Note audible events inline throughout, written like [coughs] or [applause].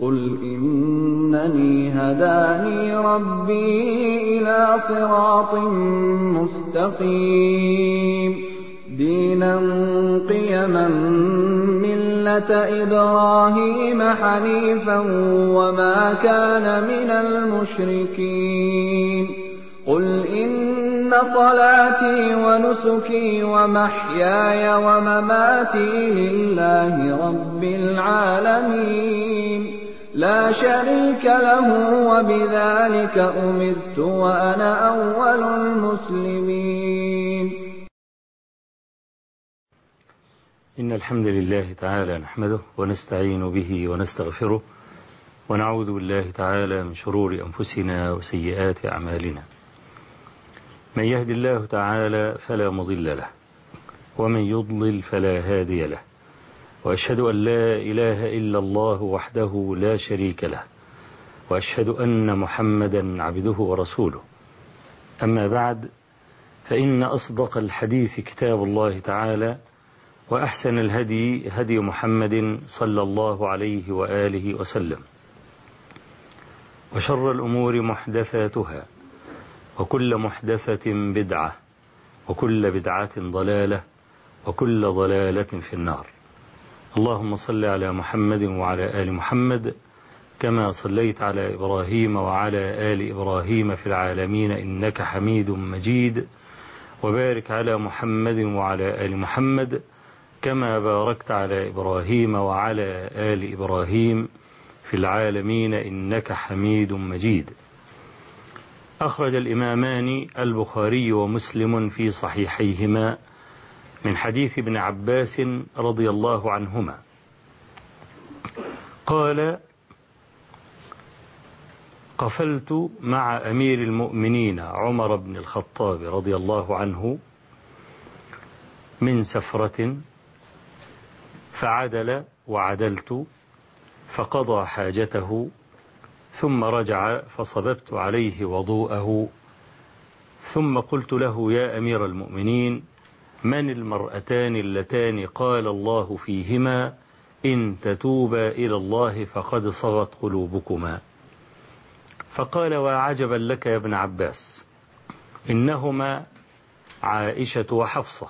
قُلْ إِنَّنِي هَدَانِي رَبِّي إِلَىٰ صِرَاطٍ مُّسْتَقِيمٍ دِينًا قِيَمًا مِّلَّةَ إِبْرَاهِيمَ حَنِيفًا وَمَا كَانَ مِنَ الْمُشْرِكِينَ قُلْ إِنَّ صَلَاتِي وَنُسُكِي وَمَحْيَايَ وَمَمَاتِي لِلَّهِ رَبِّ الْعَالَمِينَ لَا شَرِيكَ لَهُ ۖ وَبِذَٰلِكَ أُمِرْتُ وَأَنَا أَوَّلُ الْمُسْلِمِينَ. إن الحمد لله تعالى نحمده ونستعين به ونستغفره ونعوذ بالله تعالى من شرور أنفسنا وسيئات أعمالنا. من يهد الله تعالى فلا مضل له ومن يضلل فلا هادي له. وأشهد أن لا إله إلا الله وحده لا شريك له وأشهد أن محمدا عبده ورسوله. أما بعد فإن أصدق الحديث كتاب الله تعالى وأحسن الهدي هدي محمد صلى الله عليه وآله وسلم. وشر الأمور محدثاتها وكل محدثة بدعة وكل بدعة ضلالة وكل ضلالة في النار. اللهم صل على محمد وعلى آل محمد كما صليت على إبراهيم وعلى آل إبراهيم في العالمين إنك حميد مجيد وبارك على محمد وعلى آل محمد كما باركت على إبراهيم وعلى آل إبراهيم في العالمين إنك حميد مجيد. أخرج الإمامان البخاري ومسلم في صحيحيهما من حديث ابن عباس رضي الله عنهما. قال قفلت مع أمير المؤمنين عمر بن الخطاب رضي الله عنه من سفرة فعدل وعدلت فقضى حاجته ثم رجع فصببت عليه وضوءه ثم قلت له يا أمير المؤمنين من المرأتان اللتان قال الله فيهما إن تتوبا إلى الله فقد صغت قلوبكما. فقال وعجبا لك يا ابن عباس إنهما عائشة وحفصة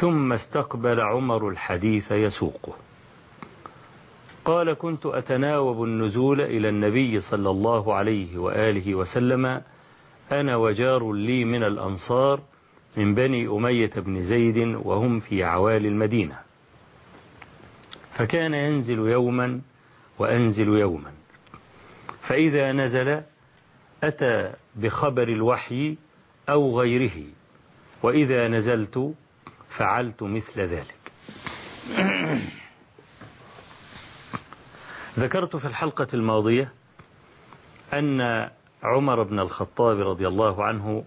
ثم استقبل عمر الحديث يسوقه. قال كنت أتناوب النزول إلى النبي صلى الله عليه وآله وسلم أنا وجار لي من الأنصار من بني أمية بن زيد وهم في عوالي المدينة. فكان ينزل يوما وأنزل يوما. فإذا نزل أتى بخبر الوحي أو غيره وإذا نزلت فعلت مثل ذلك. [coughs] ذكرت في الحلقة الماضية أن عمر بن الخطاب رضي الله عنه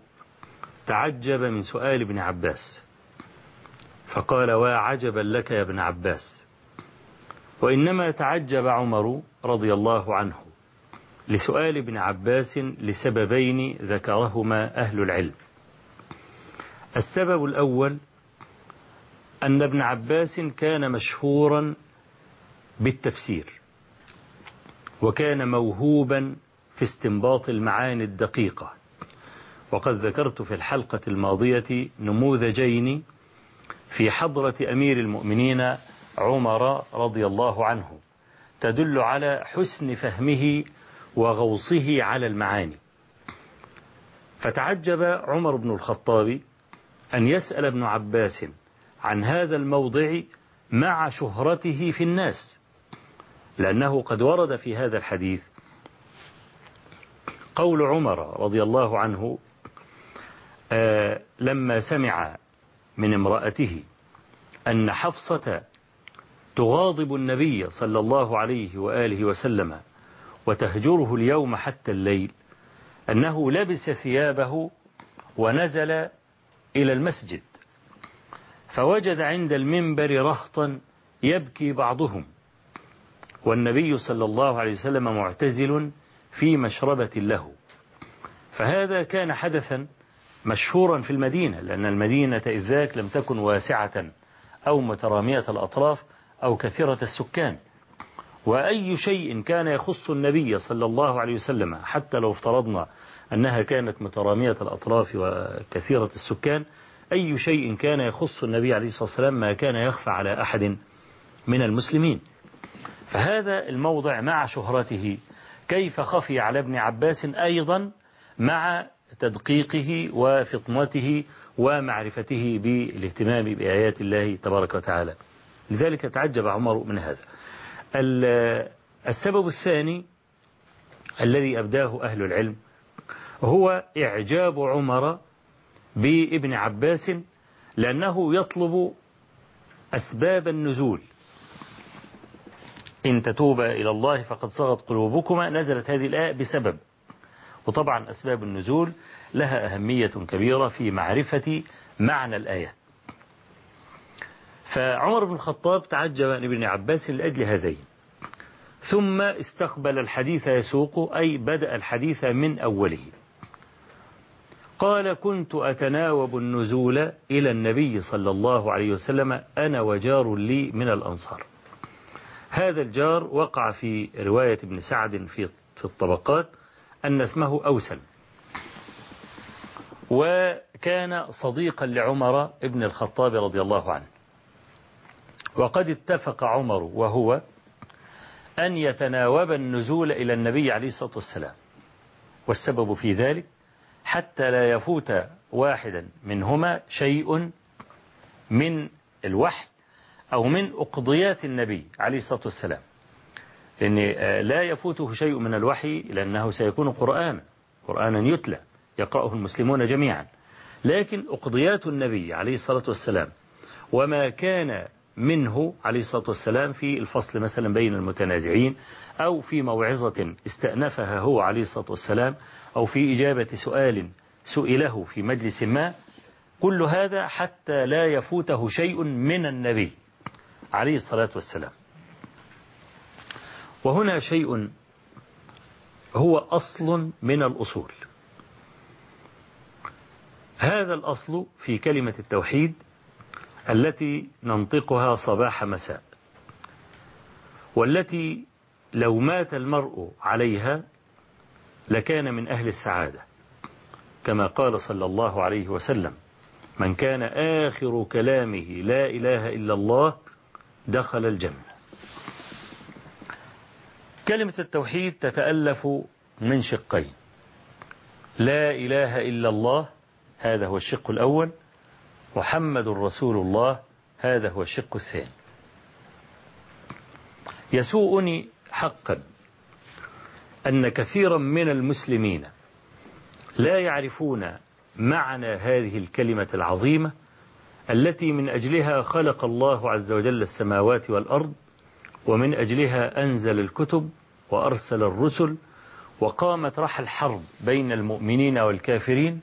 تعجب من سؤال ابن عباس. فقال وعجبا لك يا ابن عباس. وإنما تعجب عمر رضي الله عنه لسؤال ابن عباس لسببين ذكرهما أهل العلم. السبب الأول أن ابن عباس كان مشهورا بالتفسير وكان موهوبا في استنباط المعاني الدقيقة. وقد ذكرت في الحلقة الماضية نموذجين في حضرة أمير المؤمنين عمر رضي الله عنه تدل على حسن فهمه وغوصه على المعاني. فتعجب عمر بن الخطاب أن يسأل ابن عباس عن هذا الموضع مع شهرته في الناس لأنه قد ورد في هذا الحديث قول عمر رضي الله عنه لما سمع من امرأته أن حفصة تغاضب النبي صلى الله عليه وآله وسلم وتهجره اليوم حتى الليل أنه لبس ثيابه ونزل إلى المسجد فوجد عند المنبر رهطا يبكي بعضهم والنبي صلى الله عليه وسلم معتزل في مشربة له فهذا كان حدثا مشهورا في المدينة لأن المدينة إذ ذاك لم تكن واسعة أو مترامية الأطراف أو كثيرة السكان. وأي شيء كان يخص النبي صلى الله عليه وسلم حتى لو افترضنا أنها كانت مترامية الأطراف وكثيرة السكان أي شيء كان يخص النبي عليه الصلاة والسلام ما كان يخفى على أحد من المسلمين. فهذا الموضع مع شهرته. كيف خفي على ابن عباس أيضا مع تدقيقه وفطنته ومعرفته بالاهتمام بآيات الله تبارك وتعالى. لذلك تعجب عمر من هذا. السبب الثاني الذي أبداه أهل العلم هو إعجاب عمر بابن عباس لأنه يطلب أسباب النزول. إن تتوبا إلى الله فقد صغت قلوبكما نزلت هذه الآية بسبب. وطبعا أسباب النزول لها أهمية كبيرة في معرفة معنى الآية. فعمر بن الخطاب تعجب من ابن عباس لأجل هذين. ثم استقبل الحديث يسوق أي بدأ الحديث من أوله. قال كنت أتناوب النزول إلى النبي صلى الله عليه وسلم أنا وجار لي من الأنصار. هذا الجار وقع في رواية ابن سعد في في الطبقات. أن اسمه أوسل. وكان صديقا لعمر ابن الخطاب رضي الله عنه. وقد اتفق عمر وهو أن يتناوب النزول إلى النبي عليه الصلاة والسلام. والسبب في ذلك حتى لا يفوت واحدا منهما شيء من الوحي أو من أقضيات النبي عليه الصلاة والسلام. لأن لا يفوته شيء من الوحي لأنه سيكون قرآنا قرآنا يتلى يقرأه المسلمون جميعا. لكن أقضيات النبي عليه الصلاة والسلام وما كان منه عليه الصلاة والسلام في الفصل مثلا بين المتنازعين أو في موعظة استأنفها هو عليه الصلاة والسلام أو في إجابة سؤال سئله في مجلس ما كل هذا حتى لا يفوته شيء من النبي عليه الصلاة والسلام. وهنا شيء هو أصل من الأصول. هذا الأصل في كلمة التوحيد التي ننطقها صباح مساء والتي لو مات المرء عليها لكان من أهل السعادة كما قال صلى الله عليه وسلم من كان آخر كلامه لا إله إلا الله دخل الجنة. كلمة التوحيد تتألف من شقين. لا إله إلا الله هذا هو الشق الأول. محمد رسول الله هذا هو الشق الثاني. يسوءني حقا أن كثيرا من المسلمين لا يعرفون معنى هذه الكلمة العظيمة التي من أجلها خلق الله عز وجل السماوات والأرض ومن أجلها أنزل الكتب وأرسل الرسل وقامت رحى الحرب بين المؤمنين والكافرين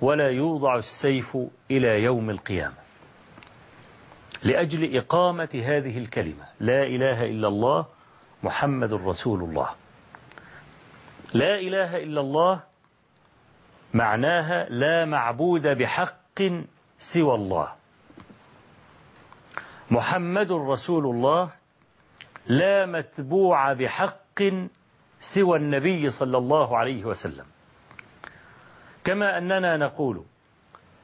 ولا يوضع السيف إلى يوم القيامة. لأجل إقامة هذه الكلمة لا إله إلا الله محمد رسول الله. لا إله إلا الله معناها لا معبود بحق سوى الله. محمد رسول الله لا متبوع بحق سوى النبي صلى الله عليه وسلم. كما أننا نقول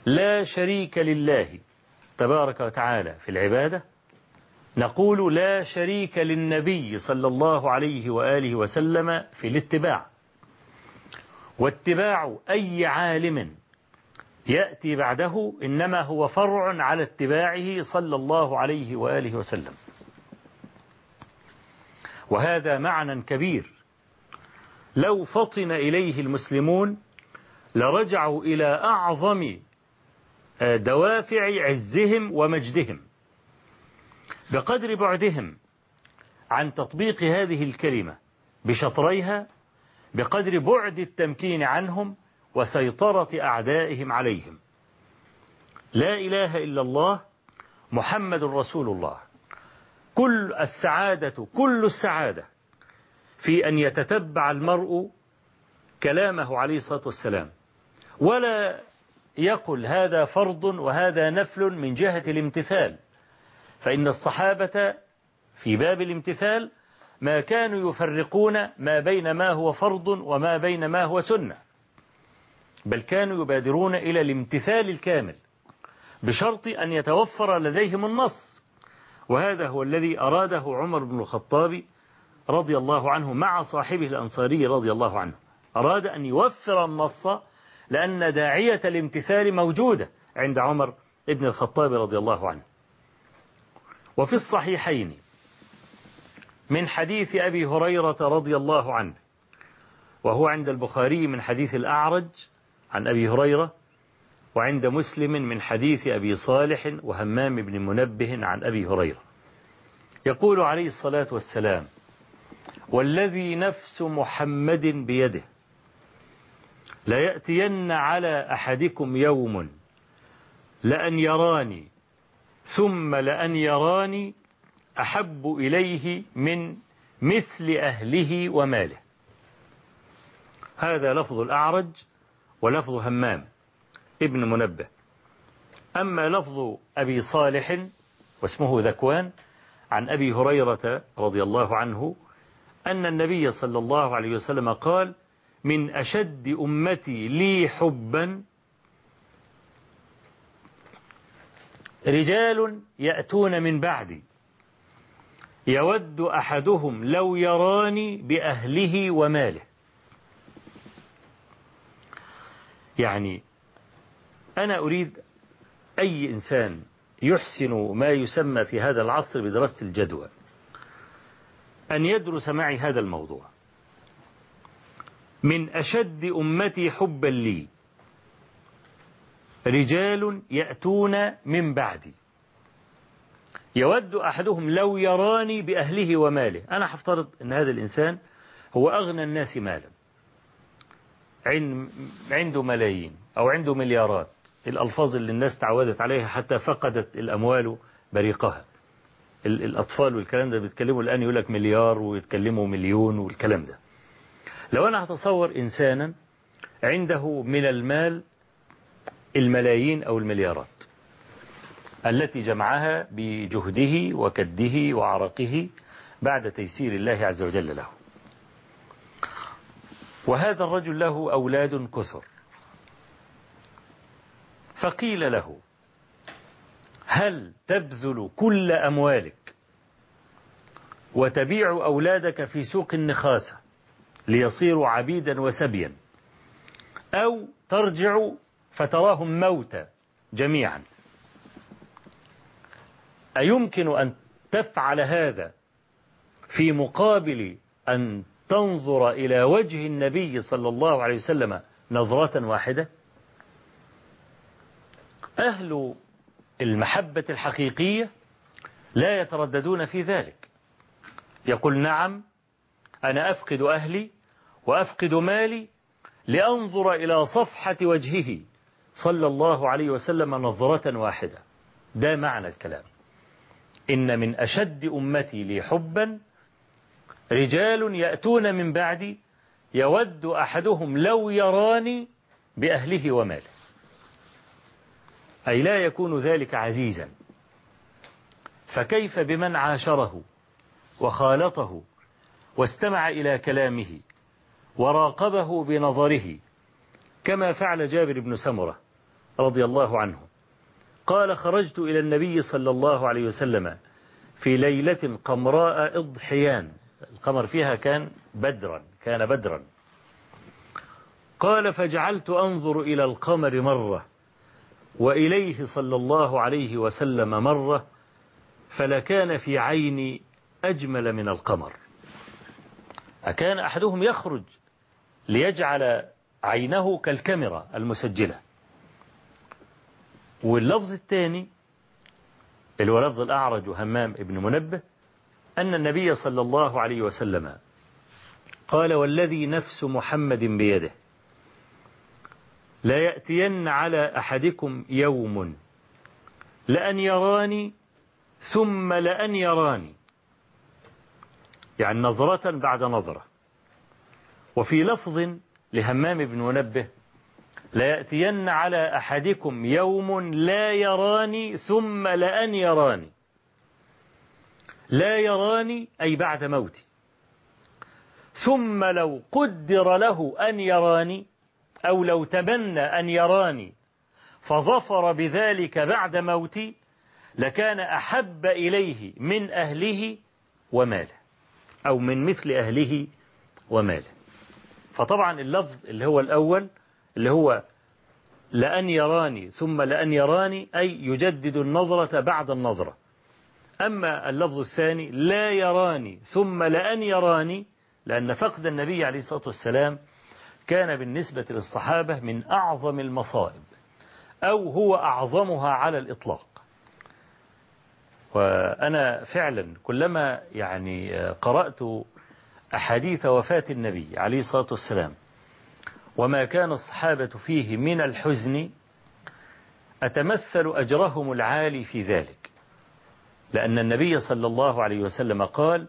لا شريك لله تبارك وتعالى في العبادة نقول لا شريك للنبي صلى الله عليه وآله وسلم في الاتباع. واتباع أي عالم يأتي بعده إنما هو فرع على اتباعه صلى الله عليه وآله وسلم. وهذا معنى كبير. لو فطن إليه المسلمون لرجعوا إلى أعظم دوافع عزهم ومجدهم. بقدر بعدهم عن تطبيق هذه الكلمة بشطريها بقدر بعد التمكين عنهم وسيطرة أعدائهم عليهم. لا إله إلا الله محمد رسول الله. كل السعادة كل السعادة في أن يتتبع المرء كلامه عليه الصلاة والسلام. ولا يقل هذا فرض وهذا نفل من جهة الامتثال. فإن الصحابة في باب الامتثال ما كانوا يفرقون ما بين ما هو فرض وما بين ما هو سنة. بل كانوا يبادرون إلى الامتثال الكامل بشرط أن يتوفر لديهم النص. وهذا هو الذي أراده عمر بن الخطاب رضي الله عنه مع صاحبه الأنصاري رضي الله عنه. أراد أن يوفر النص لأن داعية الامتثال موجودة عند عمر بن الخطاب رضي الله عنه. وفي الصحيحين من حديث أبي هريرة رضي الله عنه وهو عند البخاري من حديث الأعرج عن أبي هريرة وعند مسلم من حديث أبي صالح وهمام بن منبه عن أبي هريرة. يقول عليه الصلاة والسلام والذي نفس محمد بيده ليأتين على أحدكم يوم لأن يراني ثم لأن يراني أحب إليه من مثل أهله وماله. هذا لفظ الأعرج ولفظ همام. ابن منبه. أما لفظ أبي صالح واسمه ذكوان عن أبي هريرة رضي الله عنه أن النبي صلى الله عليه وسلم قال من أشد أمتي لي حبا رجال يأتون من بعدي. يود أحدهم لو يراني بأهله وماله. يعني أنا أريد أي إنسان يحسن ما يسمى في هذا العصر بدراسة الجدوى أن يدرس معي هذا الموضوع. من أشد أمتي حبا لي. رجال يأتون من بعدي. يود أحدهم لو يراني بأهله وماله. أنا حفترض أن هذا الإنسان هو أغنى الناس مالا. عنده ملايين أو عنده مليارات. الألفاظ اللي الناس تعودت عليها حتى فقدت الأموال بريقها. الأطفال والكلام ده بيتكلموا الآن يقول لك مليار ويتكلموا مليون والكلام ده. لو أنا هتصور إنسانا عنده من المال الملايين أو المليارات التي جمعها بجهده وكده وعرقه بعد تيسير الله عز وجل له. وهذا الرجل له أولاد كثر فقيل له هل تبذل كل أموالك وتبيع أولادك في سوق النخاسة ليصيروا عبيدا وسبيا أو ترجع فتراهم موتى جميعا؟ أيمكن أن تفعل هذا في مقابل أن تنظر إلى وجه النبي صلى الله عليه وسلم نظرة واحدة؟ أهل المحبة الحقيقية لا يترددون في ذلك. يقول نعم أنا أفقد أهلي وأفقد مالي لأنظر إلى صفحة وجهه صلى الله عليه وسلم نظرة واحدة. ده معنى الكلام. إن من أشد أمتي لي حبا رجال يأتون من بعدي يود أحدهم لو يراني بأهله وماله. أي لا يكون ذلك عزيزا. فكيف بمن عاشره وخالطه واستمع إلى كلامه وراقبه بنظره كما فعل جابر بن سمرة رضي الله عنه. قال خرجت إلى النبي صلى الله عليه وسلم في ليلة قمراء إضحيان. القمر فيها كان بدرا كان بدرا. قال فجعلت أنظر إلى القمر مرة وإليه صلى الله عليه وسلم مرة فلكان في عيني أجمل من القمر. أكان أحدهم يخرج ليجعل عينه كالكاميرا المسجلة. واللفظ الثاني اللي هو لفظ الأعرج همام ابن منبه أن النبي صلى الله عليه وسلم قال والذي نفس محمد بيده. لا يأتين على أحدكم يوم. لأن يراني ثم لأن يراني. يعني نظرة بعد نظرة. وفي لفظ لهمام بن منبه ليأتين على أحدكم يوم لا يراني ثم لأن يراني. لا يراني أي بعد موتي. ثم لو قدر له أن يراني أو لو تمنى أن يراني فظفر بذلك بعد موتي لكان أحب إليه من أهله وماله أو من مثل أهله وماله. فطبعا اللفظ اللي هو الأول اللي هو لأن يراني ثم لأن يراني أي يجدد النظرة بعد النظرة. أما اللفظ الثاني لا يراني ثم لأن يراني لأن فقد النبي عليه الصلاة والسلام كان بالنسبة للصحابة من أعظم المصائب أو هو أعظمها على الإطلاق. وأنا فعلا كلما يعني قرأت أحاديث وفاة النبي عليه الصلاة والسلام وما كان الصحابة فيه من الحزن أتمثل أجرهم العالي في ذلك. لأن النبي صلى الله عليه وسلم قال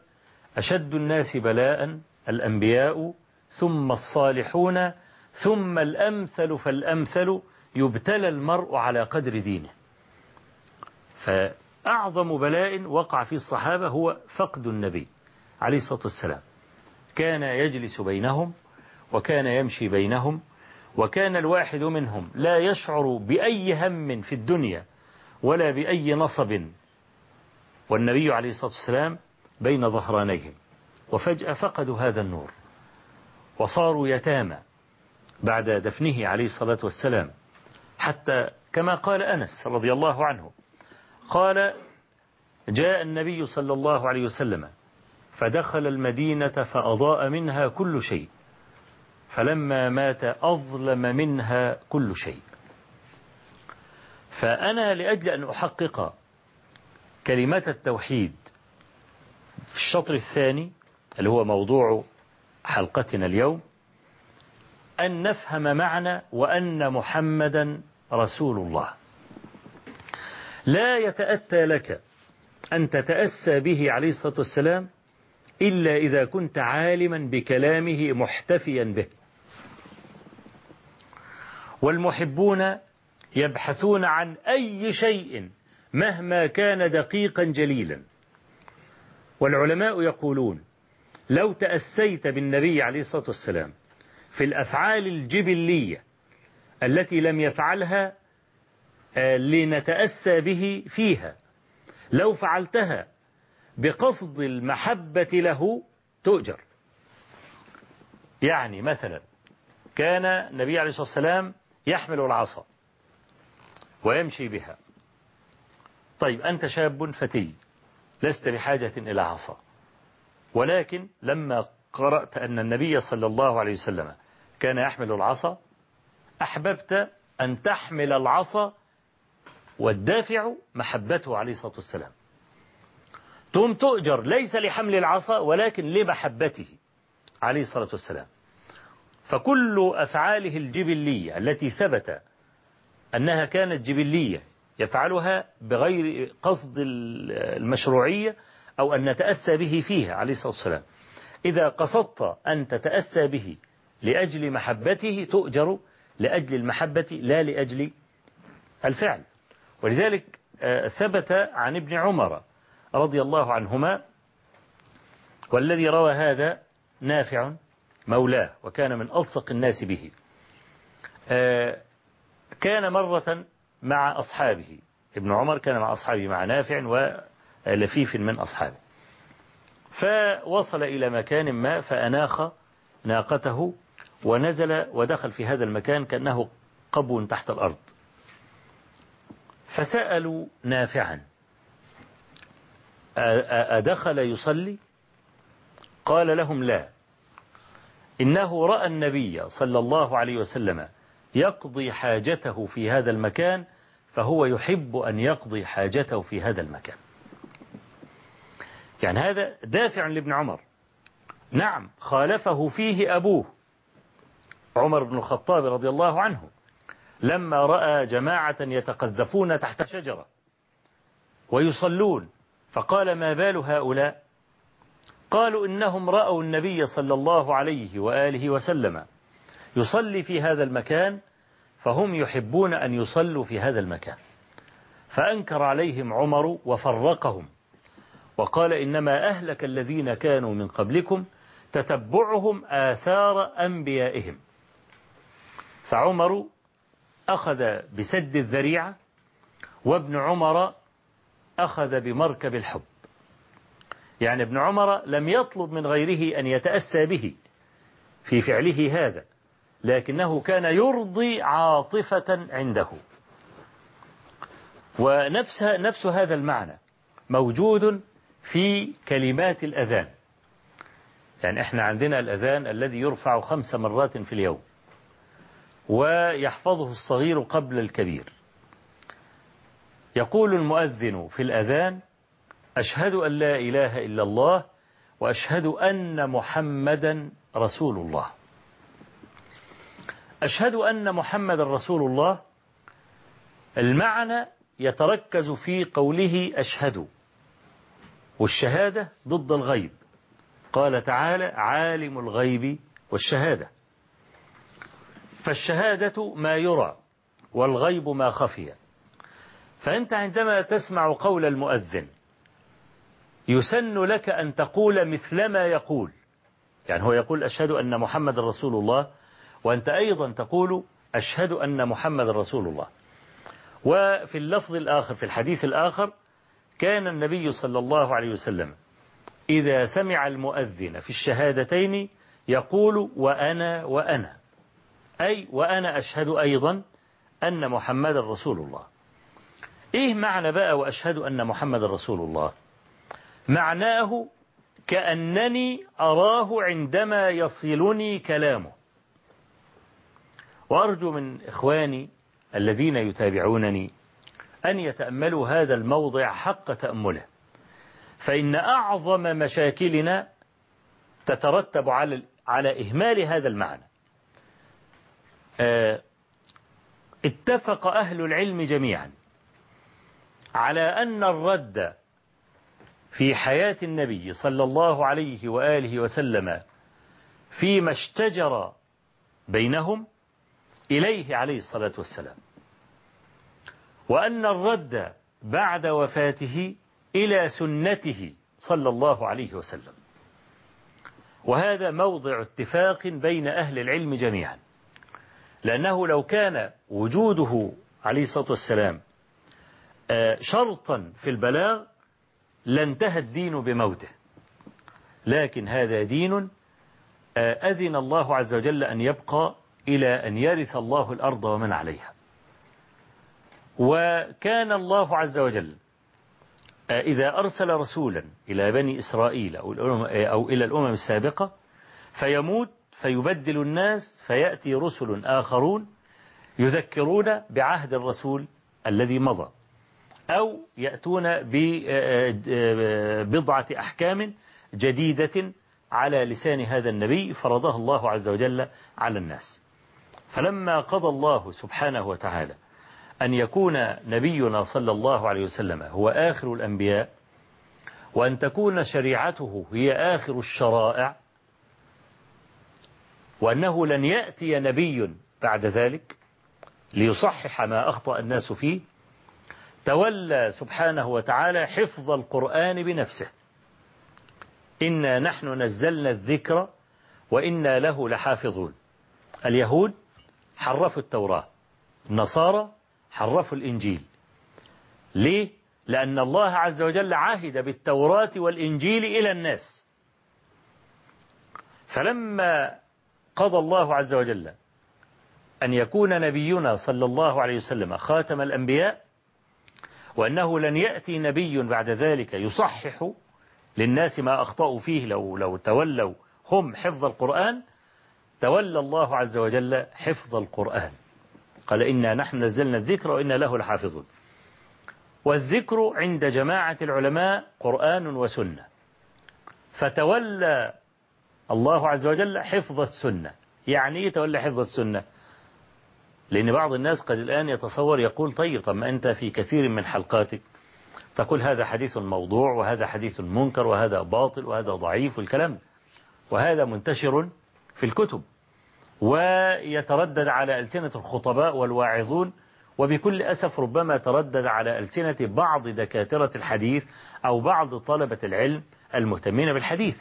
أشد الناس بلاء الأنبياء ثم الصالحون ثم الأمثل فالأمثل يبتلى المرء على قدر دينه. فأعظم بلاء وقع في الصحابة هو فقد النبي عليه الصلاة والسلام. كان يجلس بينهم وكان يمشي بينهم وكان الواحد منهم لا يشعر بأي هم في الدنيا ولا بأي نصب. والنبي عليه الصلاة والسلام بين ظهرانيهم. وفجأة فقدوا هذا النور. وصاروا يتامى بعد دفنه عليه الصلاة والسلام. حتى كما قال أنس رضي الله عنه قال جاء النبي صلى الله عليه وسلم فدخل المدينة فأضاء منها كل شيء فلما مات أظلم منها كل شيء. فأنا لأجل أن أحقق كلمة التوحيد في الشطر الثاني اللي هو موضوع حلقتنا اليوم أن نفهم معنى وأن محمدا رسول الله. لا يتأتى لك أن تتأسى به عليه الصلاة والسلام إلا إذا كنت عالما بكلامه محتفيا به. والمحبون يبحثون عن أي شيء مهما كان دقيقا جليلا. والعلماء يقولون لو تأسيت بالنبي عليه الصلاة والسلام في الأفعال الجبلية التي لم يفعلها لنتأسى به فيها. لو فعلتها بقصد المحبة له تؤجر. يعني مثلا كان النبي عليه الصلاة والسلام يحمل العصا ويمشي بها. طيب أنت شاب فتي لست بحاجة إلى عصا. ولكن لما قرأت أن النبي صلى الله عليه وسلم كان يحمل العصا أحببت أن تحمل العصا والدافع محبته عليه الصلاة والسلام. ثم تؤجر ليس لحمل العصا ولكن لمحبته عليه الصلاة والسلام. فكل أفعاله الجبلية التي ثبت أنها كانت جبلية يفعلها بغير قصد المشروعية أو أن نتأسى به فيها عليه الصلاة والسلام. إذا قصدت أن تتأسى به لأجل محبته تؤجر لأجل المحبة لا لأجل الفعل. ولذلك ثبت عن ابن عمر رضي الله عنهما والذي روى هذا نافع مولاه وكان من ألصق الناس به. كان مرة مع أصحابه. ابن عمر كان مع أصحابه مع نافع ولفيف من أصحابه. فوصل إلى مكان ما فأناخ ناقته ونزل ودخل في هذا المكان كأنه قبو تحت الأرض. فسألوا نافعا أدخل يصلي؟ قال لهم لا. إنه رأى النبي صلى الله عليه وسلم يقضي حاجته في هذا المكان فهو يحب أن يقضي حاجته في هذا المكان. يعني هذا دافع لابن عمر. نعم خالفه فيه أبوه عمر بن الخطاب رضي الله عنه لما رأى جماعة يتقذفون تحت شجرة ويصلون فقال ما بال هؤلاء؟ قالوا إنهم رأوا النبي صلى الله عليه وآله وسلم يصلي في هذا المكان فهم يحبون أن يصلوا في هذا المكان. فأنكر عليهم عمر وفرقهم. وقال إنما أهلك الذين كانوا من قبلكم تتبعهم آثار أنبيائهم. فعمر أخذ بسد الذريعة وابن عمر أخذ بمركب الحب. يعني ابن عمر لم يطلب من غيره أن يتأسى به في فعله هذا لكنه كان يرضي عاطفة عنده. ونفس نفس هذا المعنى موجود في كلمات الأذان. يعني إحنا عندنا الأذان الذي يرفع خمس مرات في اليوم ويحفظه الصغير قبل الكبير. يقول المؤذن في الأذان أشهد أن لا إله إلا الله وأشهد أن محمدا رسول الله. أشهد أن محمد رسول الله. المعنى يتركز في قوله أشهد. والشهادة ضد الغيب. قال تعالى عالم الغيب والشهادة. فالشهادة ما يرى والغيب ما خفي. فأنت عندما تسمع قول المؤذن يسن لك أن تقول مثلما يقول. يعني هو يقول أشهد أن محمد رسول الله وأنت أيضا تقول أشهد أن محمد رسول الله. وفي اللفظ الآخر في الحديث الآخر كان النبي صلى الله عليه وسلم إذا سمع المؤذن في الشهادتين يقول وأنا وأنا. أي وأنا أشهد أيضا أن محمد رسول الله. إيه معنى بقى وأشهد أن محمد رسول الله؟ معناه كأنني أراه عندما يصلني كلامه. وأرجو من إخواني الذين يتابعونني أن يتأملوا هذا الموضع حق تأمله. فإن أعظم مشاكلنا تترتب على على إهمال هذا المعنى. اتفق أهل العلم جميعا على أن الرد في حياة النبي صلى الله عليه وآله وسلم فيما اشتجر بينهم إليه عليه الصلاة والسلام. وأن الرد بعد وفاته إلى سنته صلى الله عليه وسلم. وهذا موضع اتفاق بين أهل العلم جميعا. لأنه لو كان وجوده عليه الصلاة والسلام شرطا في البلاغ لانتهى الدين بموته. لكن هذا دين أذن الله عز وجل أن يبقى إلى أن يرث الله الأرض ومن عليها. وكان الله عز وجل إذا أرسل رسولا إلى بني إسرائيل أو, أو إلى الأمم السابقة فيموت فيبدل الناس فيأتي رسل آخرون يذكرون بعهد الرسول الذي مضى أو يأتون ببضعة أحكام جديدة على لسان هذا النبي فرضها الله عز وجل على الناس. فلما قضى الله سبحانه وتعالى أن يكون نبينا صلى الله عليه وسلم هو آخر الأنبياء وأن تكون شريعته هي آخر الشرائع وأنه لن يأتي نبي بعد ذلك ليصحح ما أخطأ الناس فيه تولى سبحانه وتعالى حفظ القرآن بنفسه. إنا نحن نزلنا الذكر وإنا له لحافظون. اليهود حرفوا التوراة النصارى حرفوا الإنجيل. ليه؟ لأن الله عز وجل عهد بالتوراة والإنجيل إلى الناس. فلما قضى الله عز وجل أن يكون نبينا صلى الله عليه وسلم خاتم الأنبياء وأنه لن يأتي نبي بعد ذلك يصحح للناس ما أخطأوا فيه لو, لو تولوا هم حفظ القرآن تولى الله عز وجل حفظ القرآن. قال إنا نحن نزلنا الذكر وإنا له لحافظون. والذكر عند جماعة العلماء قرآن وسنة. فتولى الله عز وجل حفظ السنة. يعني إيه تولى حفظ السنة؟ لأن بعض الناس قد الآن يتصور يقول طيب طب ما أنت في كثير من حلقاتك تقول هذا حديث موضوع وهذا حديث منكر وهذا باطل وهذا ضعيف والكلام وهذا منتشر في الكتب. ويتردد على ألسنة الخطباء والواعظون وبكل أسف ربما تردد على ألسنة بعض دكاترة الحديث أو بعض طلبة العلم المهتمين بالحديث.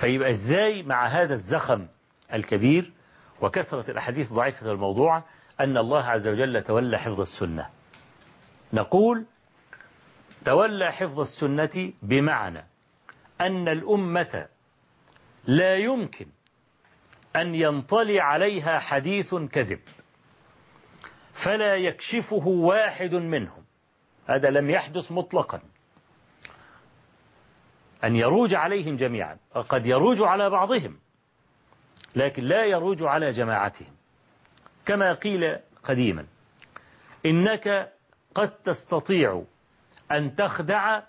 فيبقى إزاي مع هذا الزخم الكبير وكثرة الأحاديث الضعيفة الموضوعة أن الله عز وجل تولى حفظ السنة؟ نقول تولى حفظ السنة بمعنى أن الأمة لا يمكن أن ينطلي عليها حديث كذب. فلا يكشفه واحد منهم. هذا لم يحدث مطلقا. أن يروج عليهم جميعا. قد يروج على بعضهم لكن لا يروج على جماعتهم. كما قيل قديما إنك قد تستطيع أن تخدع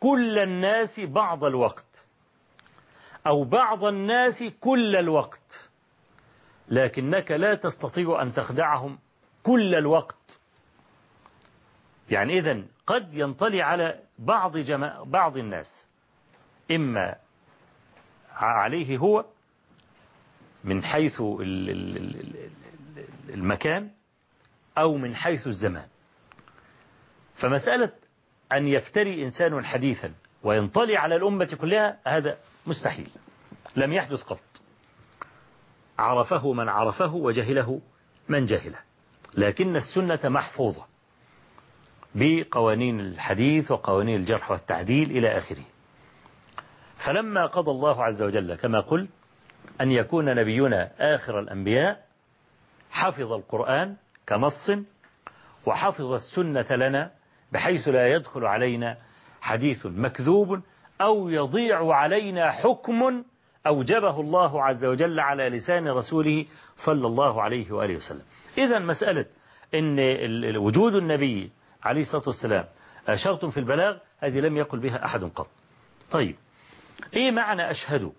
كل الناس بعض الوقت. أو بعض الناس كل الوقت. لكنك لا تستطيع أن تخدعهم كل الوقت. يعني إذا قد ينطلي على بعض جما... بعض الناس. إما عليه هو من حيث المكان أو من حيث الزمان. فمسألة أن يفتري إنسان حديثا وينطلي على الأمة كلها هذا مستحيل. لم يحدث قط. عرفه من عرفه وجهله من جهله. لكن السنة محفوظة بقوانين الحديث وقوانين الجرح والتعديل إلى آخره. فلما قضى الله عز وجل كما قلت أن يكون نبينا آخر الأنبياء حفظ القرآن كنص وحفظ السنة لنا بحيث لا يدخل علينا حديث مكذوب أو يضيع علينا حكم أوجبه الله عز وجل على لسان رسوله صلى الله عليه وآله وسلم. إذا مسألة أن وجود النبي عليه الصلاة والسلام شرط في البلاغ هذه لم يقل بها أحد قط. طيب إيه معنى أشهد؟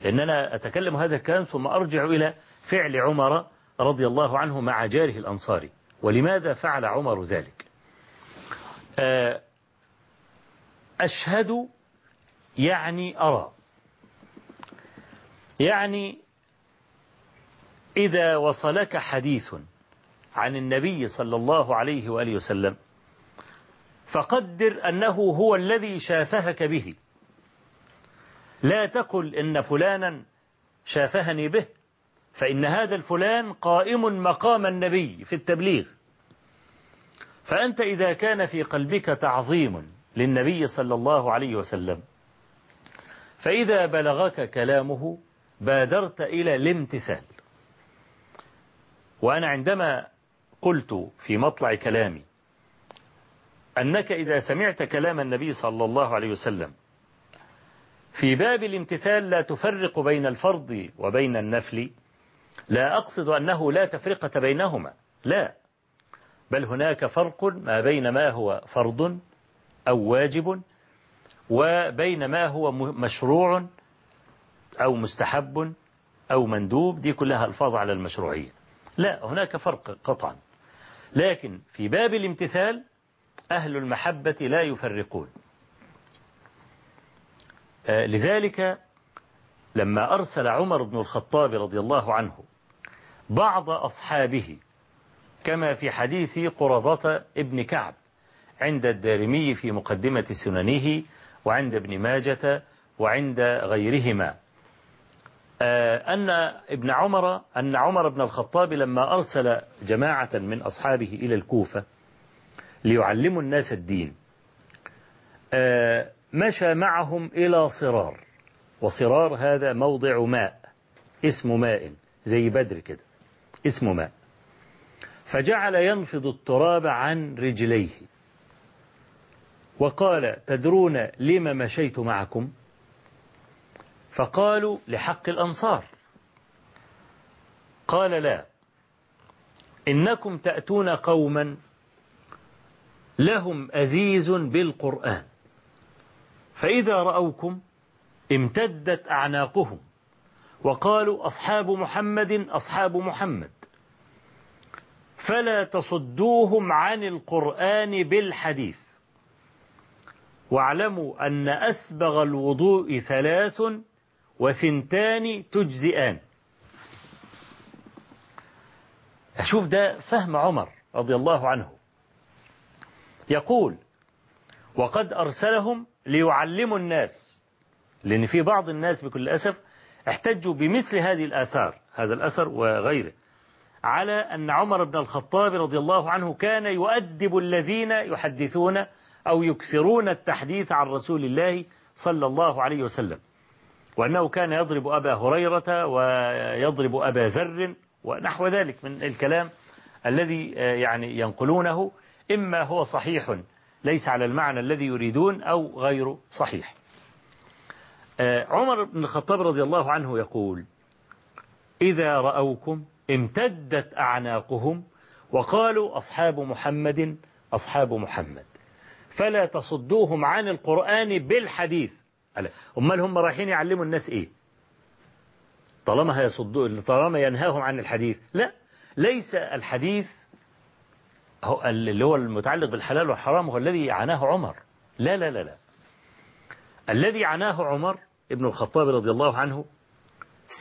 لأن أنا أتكلم هذا الكلام ثم أرجع إلى فعل عمر رضي الله عنه مع جاره الأنصاري. ولماذا فعل عمر ذلك؟ أشهد يعني أرى. يعني إذا وصلك حديث عن النبي صلى الله عليه وآله وسلم فقدر أنه هو الذي شافهك به. لا تقل إن فلانا شافهني به فإن هذا الفلان قائم مقام النبي في التبليغ. فأنت إذا كان في قلبك تعظيم للنبي صلى الله عليه وسلم فإذا بلغك كلامه بادرت إلى الامتثال. وأنا عندما قلت في مطلع كلامي أنك إذا سمعت كلام النبي صلى الله عليه وسلم في باب الامتثال لا تفرق بين الفرض وبين النفل لا أقصد أنه لا تفرقة بينهما لا. بل هناك فرق ما بين ما هو فرض أو واجب وبين ما هو مشروع أو مستحب أو مندوب دي كلها ألفاظ على المشروعية. لا هناك فرق قطعا. لكن في باب الامتثال أهل المحبة لا يفرقون. لذلك لما أرسل عمر بن الخطاب رضي الله عنه بعض أصحابه كما في حديث قرظة ابن كعب عند الدارمي في مقدمة سننه وعند ابن ماجة وعند غيرهما. أن ابن عمر أن عمر بن الخطاب لما أرسل جماعة من أصحابه إلى الكوفة ليعلموا الناس الدين مشى معهم إلى صرار وصرار هذا موضع ماء اسم ماء زي بدر كده اسم ماء. فجعل ينفض التراب عن رجليه. وقال تدرون لما مشيت معكم؟ فقالوا لحق الأنصار. قال لا. إنكم تأتون قوما لهم أزيز بالقرآن. فإذا رأوكم امتدت أعناقهم وقالوا أصحاب محمد أصحاب محمد. فلا تصدوهم عن القرآن بالحديث. واعلموا أن أسبغ الوضوء ثلاث وثنتان تجزئان. أشوف ده فهم عمر رضي الله عنه. يقول وقد أرسلهم ليعلموا الناس لأن في بعض الناس بكل أسف احتجوا بمثل هذه الآثار هذا الأثر وغيره على أن عمر بن الخطاب رضي الله عنه كان يؤدب الذين يحدثون أو يكثرون التحديث عن رسول الله صلى الله عليه وسلم. وأنه كان يضرب أبا هريرة ويضرب أبا ذر ونحو ذلك من الكلام الذي يعني ينقلونه. إما هو صحيح ليس على المعنى الذي يريدون أو غير صحيح. عمر بن الخطاب رضي الله عنه يقول إذا رأوكم امتدت أعناقهم وقالوا أصحاب محمد أصحاب محمد. فلا تصدوهم عن القرآن بالحديث. أمال هم رايحين يعلموا الناس إيه؟ طالما هيصدوا طالما ينهاهم عن الحديث. لا ليس الحديث هو اللي هو المتعلق بالحلال والحرام هو الذي عناه عمر. لا لا لا لا. الذي عناه عمر ابن الخطاب رضي الله عنه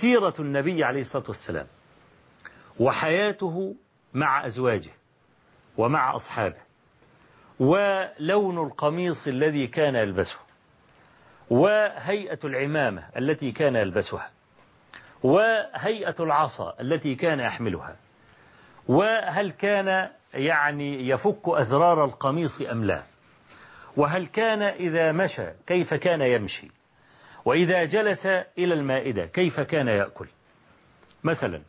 سيرة النبي عليه الصلاة والسلام وحياته مع أزواجه ومع أصحابه. ولون القميص الذي كان يلبسه وهيئة العمامة التي كان يلبسها وهيئة العصا التي كان يحملها وهل كان يعني يفك أزرار القميص أم لا وهل كان إذا مشى كيف كان يمشي وإذا جلس إلى المائدة كيف كان يأكل. مثلا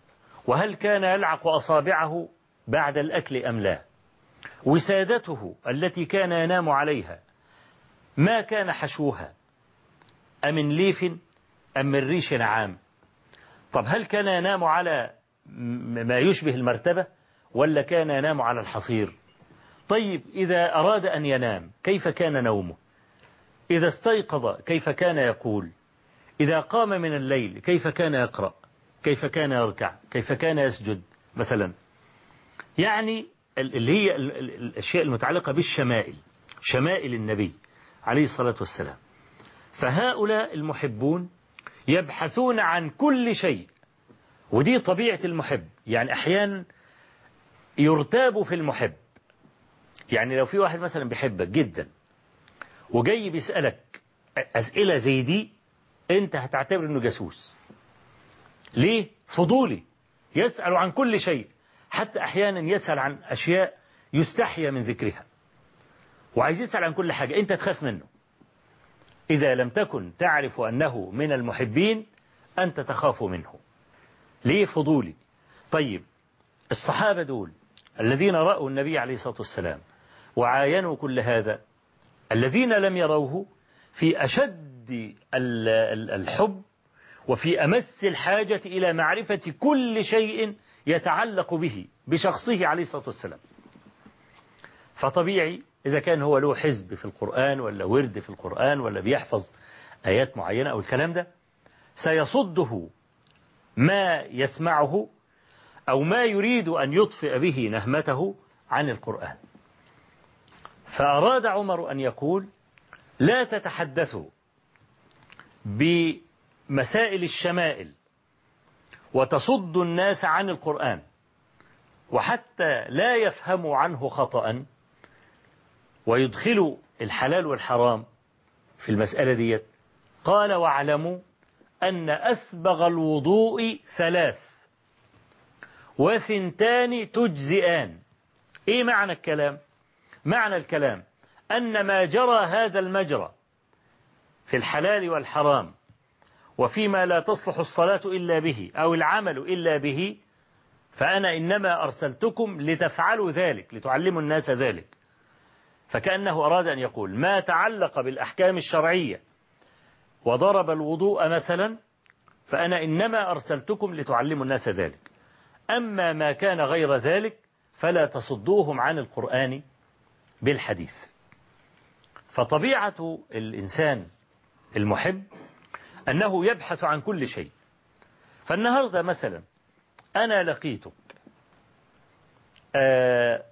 وهل كان يلعق أصابعه بعد الأكل أم لا. وسادته التي كان ينام عليها ما كان حشوها؟ أمن ليف أم من ريش عام طب هل كان ينام على ما يشبه المرتبة ولا كان ينام على الحصير؟ طيب إذا أراد أن ينام كيف كان نومه؟ إذا استيقظ كيف كان يقول؟ إذا قام من الليل كيف كان يقرأ؟ كيف كان يركع؟ كيف كان يسجد؟ مثلا. يعني اللي هي الأشياء المتعلقة بالشمائل شمائل النبي عليه الصلاة والسلام. فهؤلاء المحبون يبحثون عن كل شيء ودي طبيعة المحب. يعني أحيانا يرتاب في المحب. يعني لو في واحد مثلا بيحبك جدا وجاي بيسألك أسئلة زي دي أنت هتعتبر أنه جاسوس. ليه؟ فضولي. يسأل عن كل شيء. حتى أحيانا يسأل عن أشياء يستحيا من ذكرها. وعايز يسأل عن كل حاجة أنت تخاف منه. إذا لم تكن تعرف أنه من المحبين أنت تخاف منه. ليه فضولي؟ طيب الصحابة دول الذين رأوا النبي عليه الصلاة والسلام وعاينوا كل هذا الذين لم يروه في أشد الحب وفي أمس الحاجة إلى معرفة كل شيء يتعلق به بشخصه عليه الصلاة والسلام. فطبيعي إذا كان هو له حزب في القرآن ولا ورد في القرآن ولا بيحفظ آيات معينة أو الكلام ده سيصده ما يسمعه أو ما يريد أن يطفئ به نهمته عن القرآن. فأراد عمر أن يقول لا تتحدثوا بمسائل الشمائل وتصد الناس عن القرآن وحتى لا يفهموا عنه خطأ ويدخلوا الحلال والحرام في المسألة ديت. قال واعلموا أن أسبغ الوضوء ثلاث وثنتان تجزئان. إيه معنى الكلام؟ معنى الكلام أن ما جرى هذا المجرى في الحلال والحرام وفيما لا تصلح الصلاة إلا به أو العمل إلا به فأنا إنما أرسلتكم لتفعلوا ذلك لتعلموا الناس ذلك. فكأنه أراد أن يقول ما تعلق بالأحكام الشرعية؟ وضرب الوضوء مثلا فأنا إنما أرسلتكم لتعلموا الناس ذلك. أما ما كان غير ذلك فلا تصدوهم عن القرآن بالحديث. فطبيعة الإنسان المحب أنه يبحث عن كل شيء. فالنهاردة مثلا أنا لقيتك آه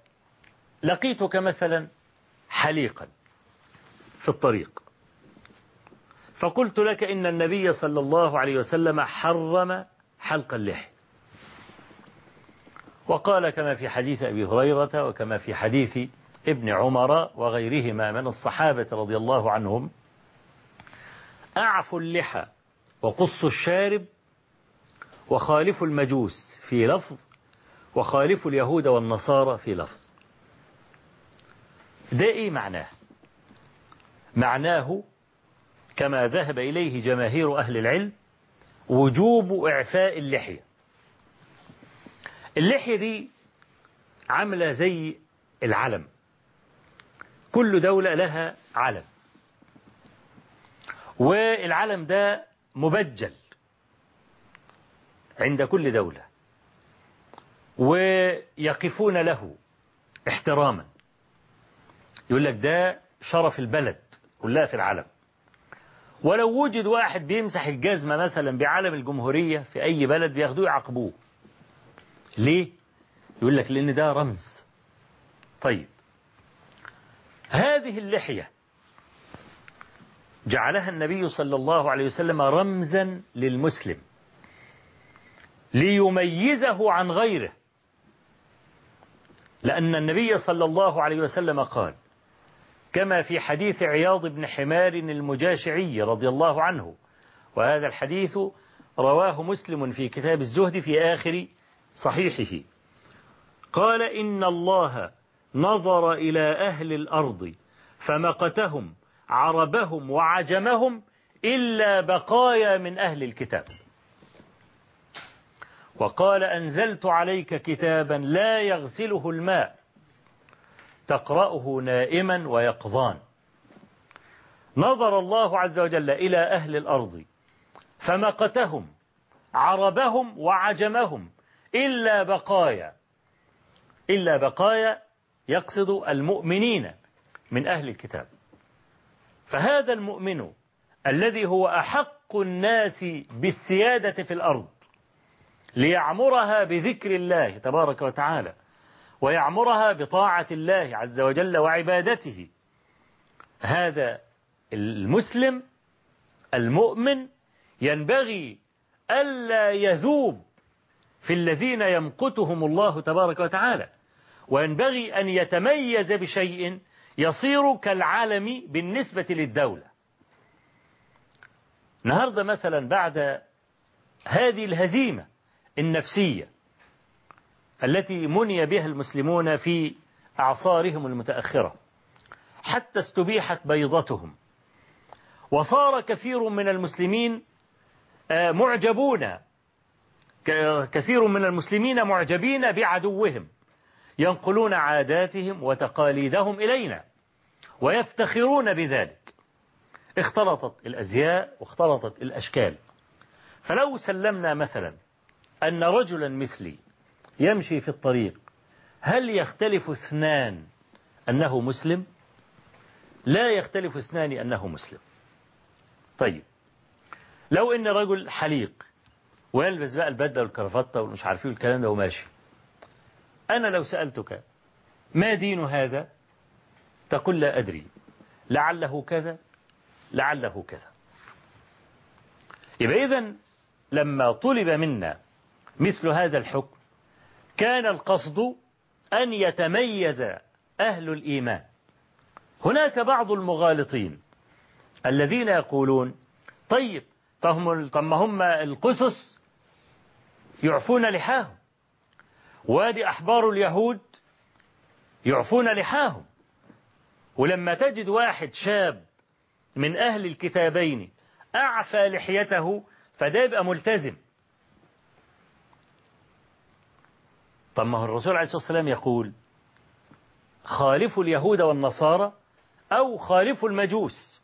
لقيتك مثلا حليقا في الطريق. فقلت لك إن النبي صلى الله عليه وسلم حرم حلق اللحية وقال كما في حديث أبي هريرة وكما في حديث ابن عمر وغيرهما من الصحابة رضي الله عنهم أعفوا اللحى وقصوا الشارب وخالفوا المجوس في لفظ وخالفوا اليهود والنصارى في لفظ. ده إيه معناه؟ معناه كما ذهب إليه جماهير أهل العلم وجوب إعفاء اللحية. اللحية دي عاملة زي العلم. كل دولة لها علم. والعلم ده مبجل عند كل دولة ويقفون له احتراما. يقول لك ده شرف البلد كلها في العلم. ولو وجد واحد بيمسح الجزمة مثلا بعلم الجمهورية في أي بلد بياخدوه يعاقبوه. ليه؟ يقول لك لأن ده رمز. طيب هذه اللحية جعلها النبي صلى الله عليه وسلم رمزا للمسلم ليميزه عن غيره. لأن النبي صلى الله عليه وسلم قال كما في حديث عياض بن حمار المجاشعي رضي الله عنه وهذا الحديث رواه مسلم في كتاب الزهد في آخر صحيحه. قال إن الله نظر إلى أهل الأرض فمقتهم عربهم وعجمهم إلا بقايا من أهل الكتاب. وقال أنزلت عليك كتابا لا يغسله الماء تقرأه نائما ويقظان. نظر الله عز وجل إلى أهل الأرض فمقتهم عربهم وعجمهم إلا بقايا. إلا بقايا يقصد المؤمنين من أهل الكتاب. فهذا المؤمن الذي هو أحق الناس بالسيادة في الأرض ليعمرها بذكر الله تبارك وتعالى ويعمرها بطاعة الله عز وجل وعبادته. هذا المسلم المؤمن ينبغي ألا يذوب في الذين يمقتهم الله تبارك وتعالى وينبغي أن يتميز بشيء يصير كالعالم بالنسبة للدولة. النهاردة مثلا بعد هذه الهزيمة النفسية التي مني بها المسلمون في أعصارهم المتأخرة حتى استبيحت بيضتهم وصار كثير من المسلمين معجبون كثير من المسلمين معجبين بعدوهم ينقلون عاداتهم وتقاليدهم إلينا. ويفتخرون بذلك. اختلطت الأزياء واختلطت الأشكال. فلو سلمنا مثلا أن رجلا مثلي يمشي في الطريق هل يختلف اثنان أنه مسلم؟ لا يختلف اثنان أنه مسلم. طيب لو إن رجل حليق ويلبس بقى البدلة والكرافتة والمش عارف إيه الكلام ده وماشي أنا لو سألتك ما دين هذا؟ تقول لا أدري. لعله كذا لعله كذا. يبقى اذا لما طلب منا مثل هذا الحكم كان القصد أن يتميز أهل الإيمان. هناك بعض المغالطين الذين يقولون طيب طب ما هم القسس يعفون لحاهم. وادي أحبار اليهود يعفون لحاهم. ولما تجد واحد شاب من أهل الكتابين أعفى لحيته فده يبقى ملتزم. طب ما هو الرسول عليه الصلاة والسلام يقول خالفوا اليهود والنصارى أو خالفوا المجوس.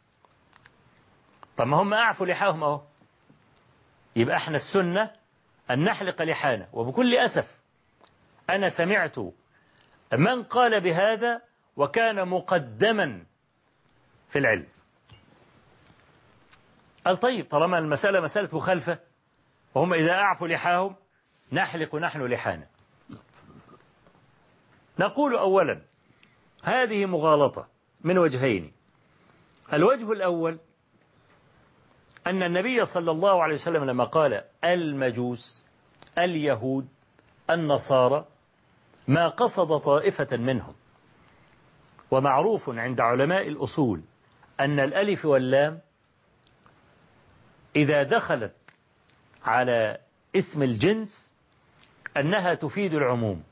طب ما هم أعفوا لحاهم أهو. يبقى إحنا السنة أن نحلق لحانا. وبكل أسف أنا سمعت من قال بهذا وكان مقدما في العلم. قال طيب طالما المسألة مسألة مخالفة وهم إذا أعفوا لحاهم نحلق نحن لحانا. نقول أولا هذه مغالطة من وجهين. الوجه الأول أن النبي صلى الله عليه وسلم لما قال المجوس اليهود النصارى ما قصد طائفة منهم ومعروف عند علماء الأصول أن الألف واللام إذا دخلت على اسم الجنس أنها تفيد العموم.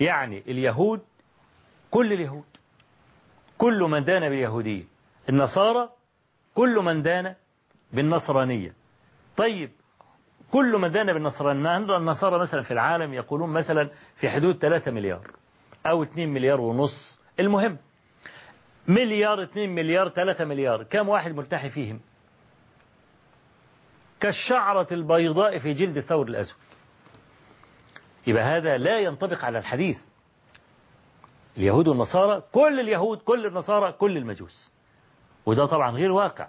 يعني اليهود كل اليهود كل من دان باليهودية. النصارى كل من دان بالنصرانية. طيب كل من دان بالنصرانية النصارى مثلا في العالم يقولون مثلا في حدود 3 مليار؟ أو 2 مليار ونص. المهم مليار 2 مليار 3 مليار. كم واحد ملتحي فيهم؟ كالشعرة البيضاء في جلد الثور الأسود. يبقى هذا لا ينطبق على الحديث. اليهود والنصارى كل اليهود كل النصارى كل المجوس. وده طبعا غير واقع.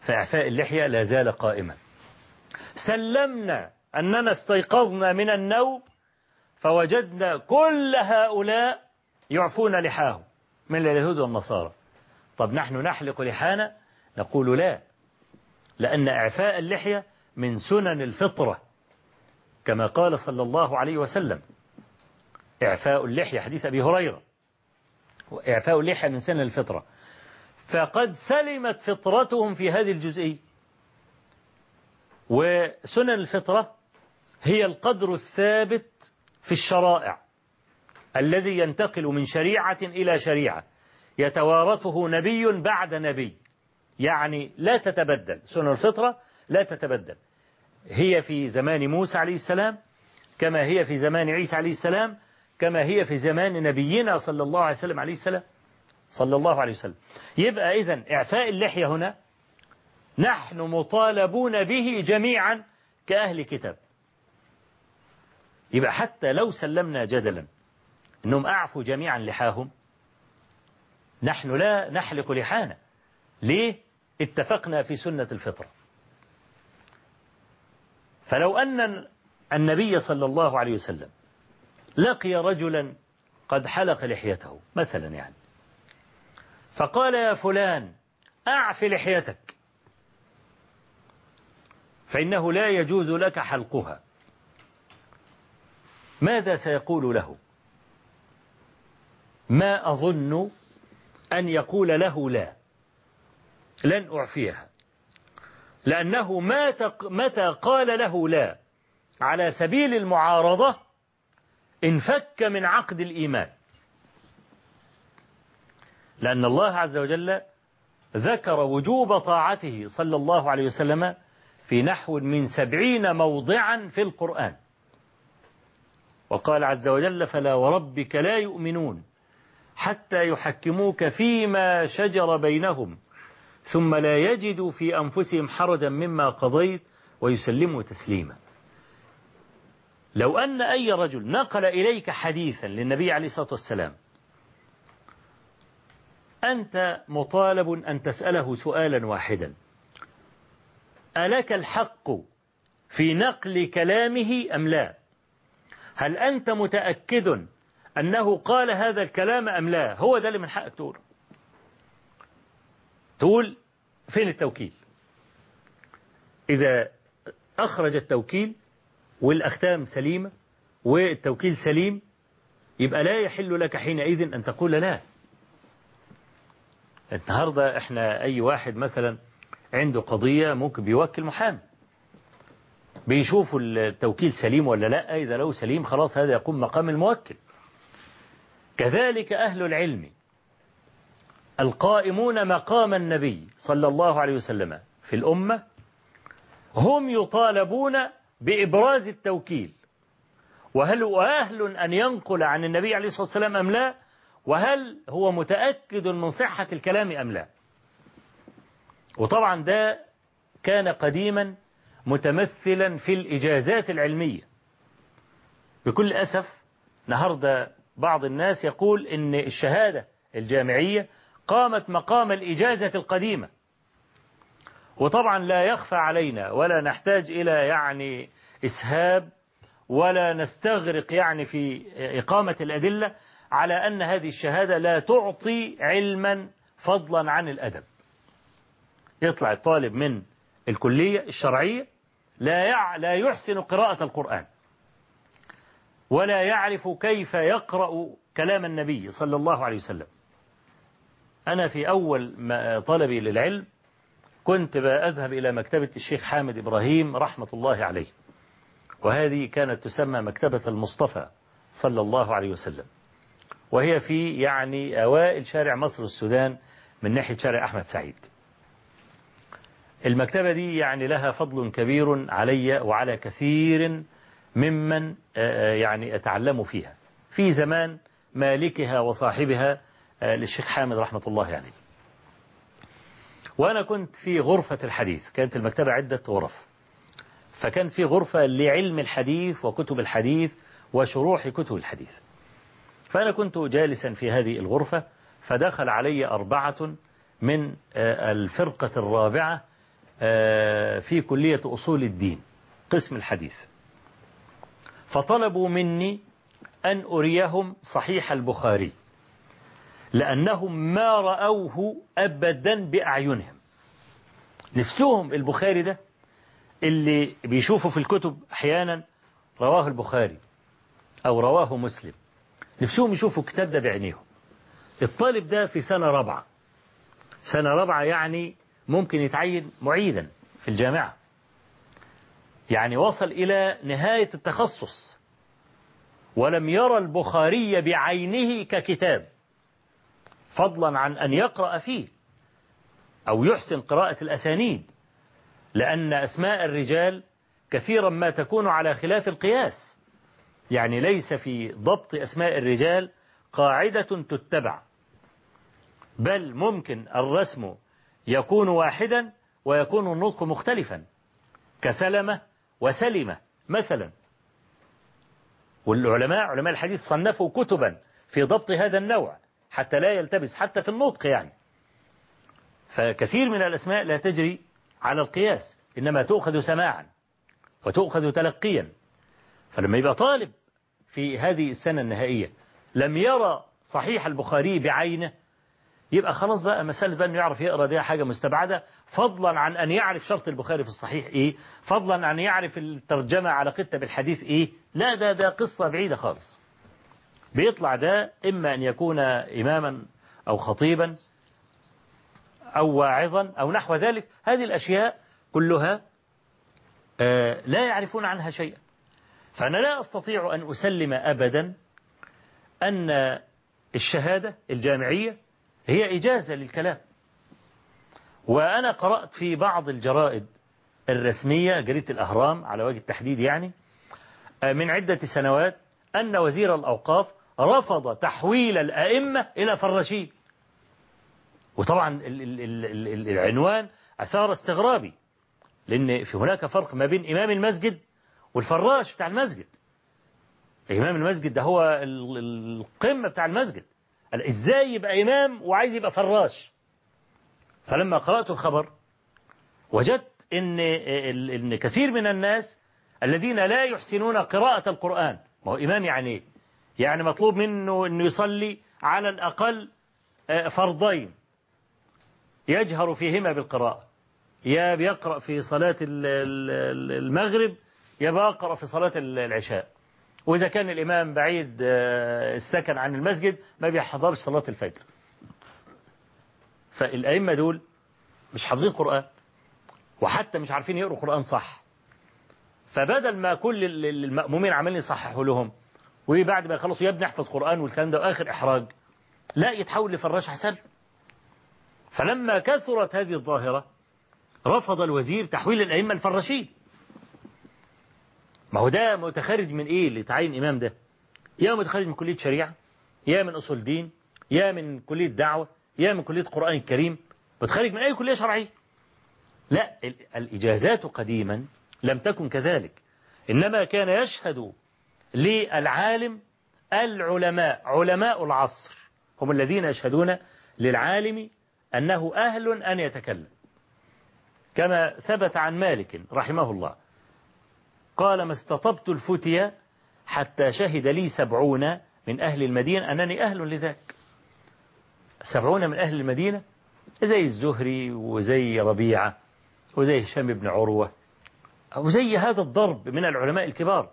فإعفاء اللحية لا زال قائما. سلمنا أننا استيقظنا من النوم فوجدنا كل هؤلاء يعفون لحاهم من اليهود والنصارى. طب نحن نحلق لحانا؟ نقول لا لأن إعفاء اللحية من سنن الفطرة. كما قال صلى الله عليه وسلم إعفاء اللحية حديث أبي هريرة. إعفاء اللحية من سنن الفطرة. فقد سلمت فطرتهم في هذه الجزئية. وسنن الفطرة هي القدر الثابت في الشرائع الذي ينتقل من شريعة إلى شريعة. يتوارثه نبي بعد نبي. يعني لا تتبدل. سنن الفطرة لا تتبدل. هي في زمان موسى عليه السلام كما هي في زمان عيسى عليه السلام كما هي في زمان نبينا صلى الله عليه وسلم عليه السلام. صلى الله عليه وسلم. يبقى إذن إعفاء اللحية هنا نحن مطالبون به جميعا كأهل كتاب. يبقى حتى لو سلمنا جدلا أنهم أعفوا جميعا لحاهم نحن لا نحلق لحانا. ليه؟ اتفقنا في سنة الفطرة فلو أن النبي صلى الله عليه وسلم لقي رجلا قد حلق لحيته مثلا يعني فقال يا فلان أعف لحيتك فإنه لا يجوز لك حلقها. ماذا سيقول له؟ ما أظن أن يقول له لا. لن أعفيها. لأنه متى قال له لا؟ على سبيل المعارضة انفك من عقد الإيمان. لأن الله عز وجل ذكر وجوب طاعته صلى الله عليه وسلم في نحو من سبعين موضعا في القرآن. وقال عز وجل فلا وربك لا يؤمنون حتى يحكموك فيما شجر بينهم ثم لا يجدوا في أنفسهم حرجا مما قضيت ويسلموا تسليما. لو أن أي رجل نقل إليك حديثا للنبي عليه الصلاة والسلام أنت مطالب أن تسأله سؤالا واحدا. ألك الحق في نقل كلامه أم لا؟ هل أنت متأكد أنه قال هذا الكلام أم لا؟ هو ده اللي من حقك تقول. تقول فين التوكيل؟ إذا أخرج التوكيل والأختام سليمة والتوكيل سليم يبقى لا يحل لك حينئذ أن تقول لا. النهاردة إحنا أي واحد مثلا عنده قضية ممكن بيوكل محامي. بيشوفوا التوكيل سليم ولا لا؟ إذا لو سليم خلاص هذا يقوم مقام الموكل. كذلك أهل العلم القائمون مقام النبي صلى الله عليه وسلم في الأمة هم يطالبون بإبراز التوكيل. وهل هو أهل أن ينقل عن النبي عليه الصلاة والسلام أم لا؟ وهل هو متأكد من صحة الكلام أم لا؟ وطبعا ده كان قديما متمثلا في الإجازات العلمية. بكل أسف النهاردة بعض الناس يقول إن الشهادة الجامعية قامت مقام الإجازة القديمة. وطبعا لا يخفى علينا ولا نحتاج إلى يعني إسهاب ولا نستغرق يعني في إقامة الأدلة على أن هذه الشهادة لا تعطي علما فضلا عن الأدب. يطلع الطالب من الكلية الشرعية لا يع... لا يحسن قراءة القرآن. ولا يعرف كيف يقرأ كلام النبي صلى الله عليه وسلم. أنا في أول طلبي للعلم كنت أذهب إلى مكتبة الشيخ حامد إبراهيم رحمة الله عليه. وهذه كانت تسمى مكتبة المصطفى صلى الله عليه وسلم. وهي في يعني أوائل شارع مصر السودان من ناحية شارع أحمد سعيد. المكتبة دي يعني لها فضل كبير علي وعلى كثير ممن يعني أتعلم فيها. في زمان مالكها وصاحبها للشيخ حامد رحمة الله عليه. وأنا كنت في غرفة الحديث كانت المكتبة عدة غرف. فكان في غرفة لعلم الحديث وكتب الحديث وشروح كتب الحديث. فأنا كنت جالسا في هذه الغرفة فدخل علي أربعة من الفرقة الرابعة في كلية أصول الدين قسم الحديث. فطلبوا مني أن أريهم صحيح البخاري لأنهم ما رأوه أبدا بأعينهم. نفسهم البخاري ده اللي بيشوفوا في الكتب أحيانا رواه البخاري أو رواه مسلم. نفسهم يشوفوا الكتاب ده بعينيهم. الطالب ده في سنة رابعة. سنة رابعة يعني ممكن يتعين معيدا في الجامعة. يعني وصل إلى نهاية التخصص ولم يرى البخاري بعينه ككتاب فضلا عن أن يقرأ فيه أو يحسن قراءة الأسانيد لأن أسماء الرجال كثيرا ما تكون على خلاف القياس. يعني ليس في ضبط أسماء الرجال قاعدة تتبع بل ممكن الرسم يكون واحدا ويكون النطق مختلفا. كسلمة وسلمة مثلا. والعلماء علماء الحديث صنفوا كتبا في ضبط هذا النوع حتى لا يلتبس حتى في النطق يعني. فكثير من الأسماء لا تجري على القياس إنما تؤخذ سماعا وتؤخذ تلقيا. فلما يبقى طالب في هذه السنة النهائية لم يرى صحيح البخاري بعينه يبقى خلاص بقى مسألة بقى أنه يعرف يقرأ دي حاجة مستبعدة. فضلا عن أن يعرف شرط البخاري في الصحيح إيه؟ فضلا عن أن يعرف الترجمة على قتة بالحديث إيه؟ لا ده ده قصة بعيدة خالص. بيطلع ده إما أن يكون إماما أو خطيبا أو واعظا أو نحو ذلك. هذه الأشياء كلها لا يعرفون عنها شيئا. فأنا لا أستطيع أن أسلم أبدا أن الشهادة الجامعية هي إجازة للكلام. وأنا قرأت في بعض الجرائد الرسمية جريدة الأهرام على وجه التحديد يعني من عدة سنوات أن وزير الأوقاف رفض تحويل الأئمة إلى فراشين. وطبعا العنوان أثار استغرابي لأن في هناك فرق ما بين إمام المسجد والفراش بتاع المسجد. إمام المسجد ده هو القمة بتاع المسجد. إزاي يبقى إمام وعايز يبقى فراش؟ فلما قرأت الخبر وجدت إن, إن كثير من الناس الذين لا يحسنون قراءة القرآن ما هو إمام يعني إيه؟ يعني مطلوب منه أنه يصلي على الأقل فرضين. يجهر فيهما بالقراءة. يا بيقرأ في صلاة المغرب يا بيقرأ في صلاة العشاء. وإذا كان الإمام بعيد السكن عن المسجد ما بيحضرش صلاة الفجر. فالأئمة دول مش حافظين قرآن وحتى مش عارفين يقروا قرآن صح. فبدل ما كل المأمومين عمالين يصححوا لهم وبعد ما يخلصوا يا ابني احفظ قرآن والكلام ده آخر إحراج لا يتحول لفراش حسن. فلما كثرت هذه الظاهرة رفض الوزير تحويل الأئمة الفراشين. ما هو ده متخرج من إيه اللي تعين إمام ده؟ يا متخرج من كلية شريعة يا من أصول دين يا من كلية دعوة يا من كلية قرآن الكريم. متخرج من أي كلية شرعية؟ لا الإجازات قديما لم تكن كذلك. إنما كان يشهد للعالم العلماء علماء العصر هم الذين يشهدون للعالم أنه أهل أن يتكلم. كما ثبت عن مالك رحمه الله قال ما استطبت الفتية حتى شهد لي سبعون من أهل المدينة. أنني أهل لذاك. سبعون من أهل المدينة. زي الزهري وزي ربيعة وزي هشام بن عروة وزي هذا الضرب من العلماء الكبار.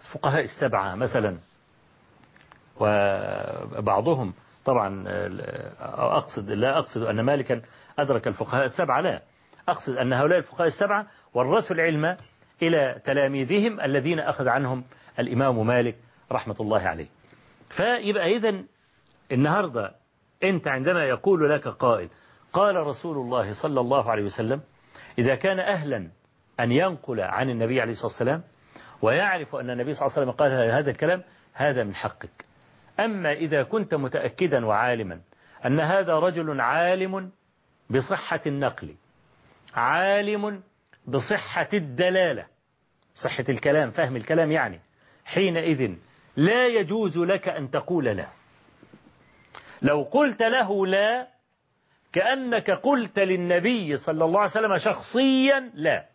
الفقهاء السبعة مثلا. وبعضهم طبعا أقصد لا أقصد أن مالكا أدرك الفقهاء السبعة لا. أقصد أن هؤلاء الفقهاء السبعة ورثوا العلم إلى تلاميذهم الذين أخذ عنهم الإمام مالك رحمة الله عليه. فيبقى إذن النهاردة أنت عندما يقول لك قائل قال رسول الله صلى الله عليه وسلم إذا كان أهلا أن ينقل عن النبي عليه الصلاة والسلام ويعرف أن النبي صلى الله عليه وسلم قال هذا الكلام هذا من حقك. أما إذا كنت متأكدا وعالما أن هذا رجل عالم بصحة النقل عالم بصحة الدلالة. صحة الكلام فهم الكلام يعني. حينئذ لا يجوز لك أن تقول لا. لو قلت له لا كأنك قلت للنبي صلى الله عليه وسلم شخصيا لا.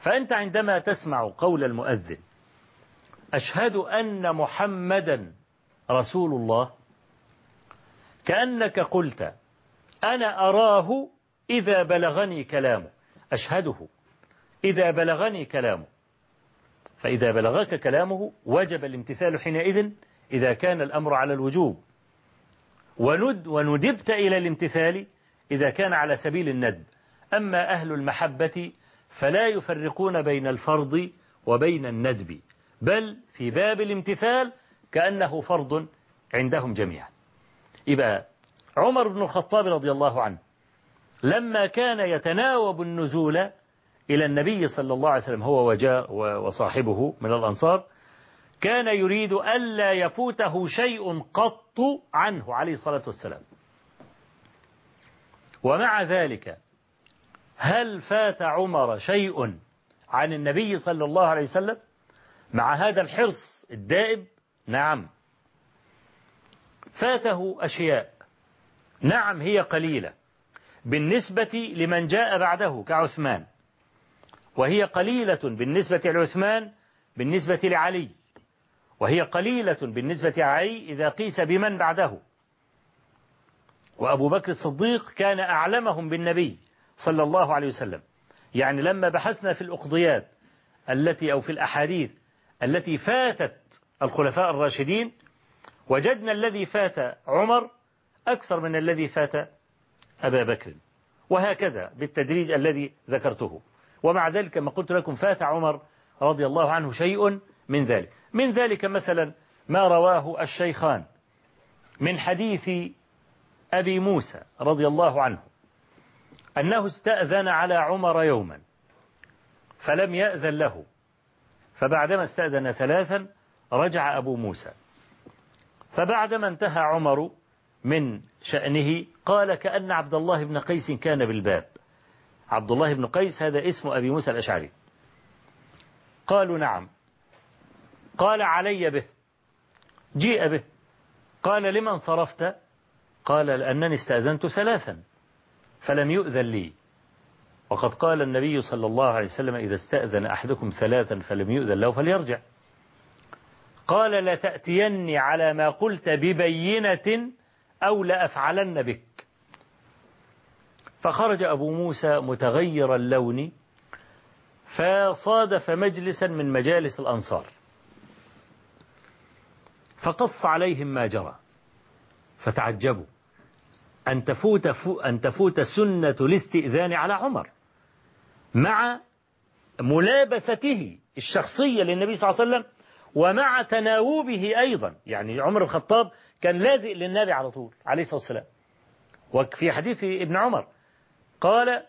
فأنت عندما تسمع قول المؤذن أشهد أن محمدا رسول الله كأنك قلت أنا أراه إذا بلغني كلامه أشهده. إذا بلغني كلامه. فإذا بلغك كلامه وجب الامتثال حينئذ إذا كان الأمر على الوجوب. وند وندبت إلى الامتثال إذا كان على سبيل الندب أما أهل المحبة فلا يفرقون بين الفرض وبين الندب بل في باب الامتثال كأنه فرض عندهم جميعا. يبقى عمر بن الخطاب رضي الله عنه لما كان يتناوب النزول إلى النبي صلى الله عليه وسلم هو وجاء وصاحبه من الأنصار كان يريد ألا يفوته شيء قط عنه عليه الصلاة والسلام. ومع ذلك هل فات عمر شيء عن النبي صلى الله عليه وسلم؟ مع هذا الحرص الدائب نعم. فاته أشياء نعم هي قليلة. بالنسبة لمن جاء بعده كعثمان. وهي قليلة بالنسبة لعثمان بالنسبة لعلي. وهي قليلة بالنسبة لعلي إذا قيس بمن بعده. وأبو بكر الصديق كان أعلمهم بالنبي صلى الله عليه وسلم. يعني لما بحثنا في الأقضيات التي أو في الأحاديث التي فاتت الخلفاء الراشدين وجدنا الذي فات عمر أكثر من الذي فات أبا بكر. وهكذا بالتدريج الذي ذكرته. ومع ذلك كما قلت لكم فات عمر رضي الله عنه شيء من ذلك. من ذلك مثلا ما رواه الشيخان من حديث أبي موسى رضي الله عنه أنه استأذن على عمر يوما فلم يأذن له. فبعدما استأذن ثلاثا رجع أبو موسى. فبعدما انتهى عمر من شأنه قال كأن عبد الله بن قيس كان بالباب. عبد الله بن قيس هذا اسم أبي موسى الأشعري. قالوا نعم. قال علي به. جيء به. قال لمن صرفت قال لأنني استأذنت ثلاثا فلم يؤذن لي. وقد قال النبي صلى الله عليه وسلم إذا استأذن أحدكم ثلاثا فلم يؤذن له فليرجع. قال لتأتيني على ما قلت ببينة أو لأفعلن بك. فخرج أبو موسى متغير اللون فصادف مجلسا من مجالس الأنصار. فقص عليهم ما جرى فتعجبوا. أن تفوت, أن تفوت سنة الاستئذان على عمر مع ملابسته الشخصية للنبي صلى الله عليه وسلم ومع تناوبه أيضا. يعني عمر الخطاب كان لازق للنبي على طول عليه الصلاة والسلام. وفي حديث ابن عمر قال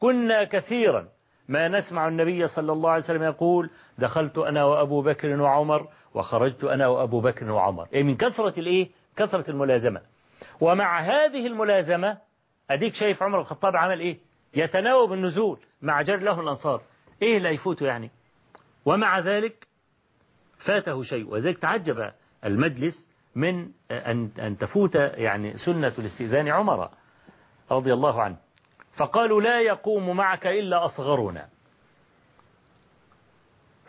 كنا كثيرا ما نسمع النبي صلى الله عليه وسلم يقول دخلت أنا وأبو بكر وعمر وخرجت أنا وأبو بكر وعمر. إيه من كثرة الإيه؟ كثرة الملازمة. ومع هذه الملازمة أديك شايف عمر الخطاب عمل إيه؟ يتناوب النزول مع جر له الأنصار. إيه لا يفوته يعني؟ ومع ذلك فاته شيء. وذلك تعجب المجلس من أن أن تفوت يعني سنة الاستئذان عمر رضي الله عنه. فقالوا لا يقوم معك إلا أصغرنا.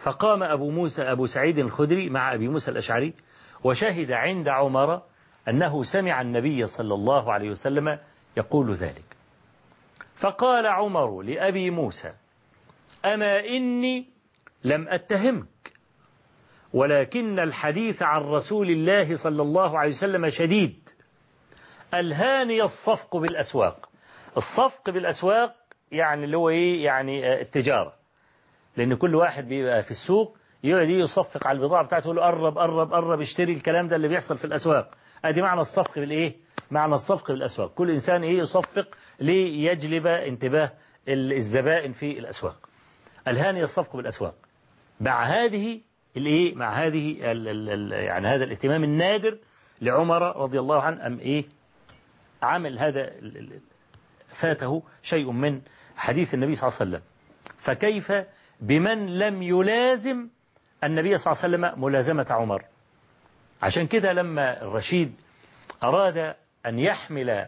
فقام أبو موسى أبو سعيد الخدري مع أبي موسى الأشعري وشهد عند عمر أنه سمع النبي صلى الله عليه وسلم يقول ذلك. فقال عمر لأبي موسى أما إني لم أتهمك ولكن الحديث عن رسول الله صلى الله عليه وسلم شديد. ألهاني الصفق بالأسواق. الصفق بالأسواق يعني اللي هو إيه؟ يعني التجارة. لأن كل واحد بيبقى في السوق يقعد يصفق على البضاعة بتاعته يقول قرب قرب قرب اشتري الكلام ده اللي بيحصل في الأسواق. أدي معنى الصفق بالإيه؟ معنى الصفق بالأسواق. كل إنسان إيه؟ يصفق ليجلب انتباه الزبائن في الأسواق. الهاني الصفق بالأسواق. مع هذه الايه مع هذه ال ال ال يعني هذا الاهتمام النادر لعمر رضي الله عنه أم إيه؟ عمل هذا فاته شيء من حديث النبي صلى الله عليه وسلم. فكيف بمن لم يلازم النبي صلى الله عليه وسلم ملازمة عمر؟ عشان كده لما الرشيد أراد أن يحمل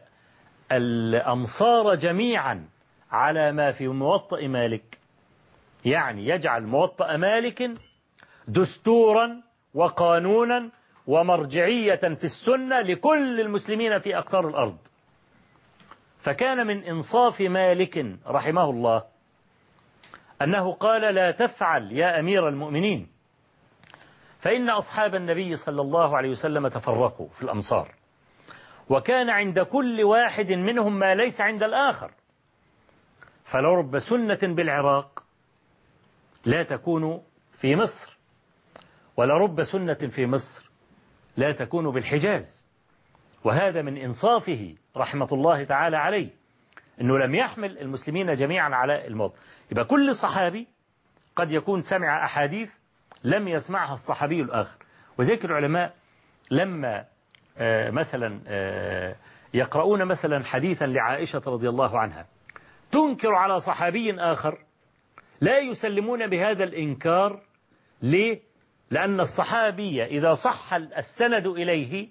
الأمصار جميعا على ما في موطأ مالك يعني يجعل موطأ مالك دستورا وقانونا ومرجعية في السنة لكل المسلمين في أقطار الأرض. فكان من إنصاف مالك رحمه الله أنه قال لا تفعل يا أمير المؤمنين فإن أصحاب النبي صلى الله عليه وسلم تفرقوا في الأمصار وكان عند كل واحد منهم ما ليس عند الآخر. فلرب سنة بالعراق لا تكون في مصر. ولرب سنة في مصر لا تكون بالحجاز. وهذا من إنصافه رحمة الله تعالى عليه أنه لم يحمل المسلمين جميعا على الموت. يبقى كل صحابي قد يكون سمع أحاديث لم يسمعها الصحابي الآخر. وذلك العلماء لما آه مثلا آه يقرؤون مثلا حديثا لعائشة رضي الله عنها. تنكر على صحابي آخر لا يسلمون بهذا الإنكار ليه؟ لأن الصحابي إذا صح السند إليه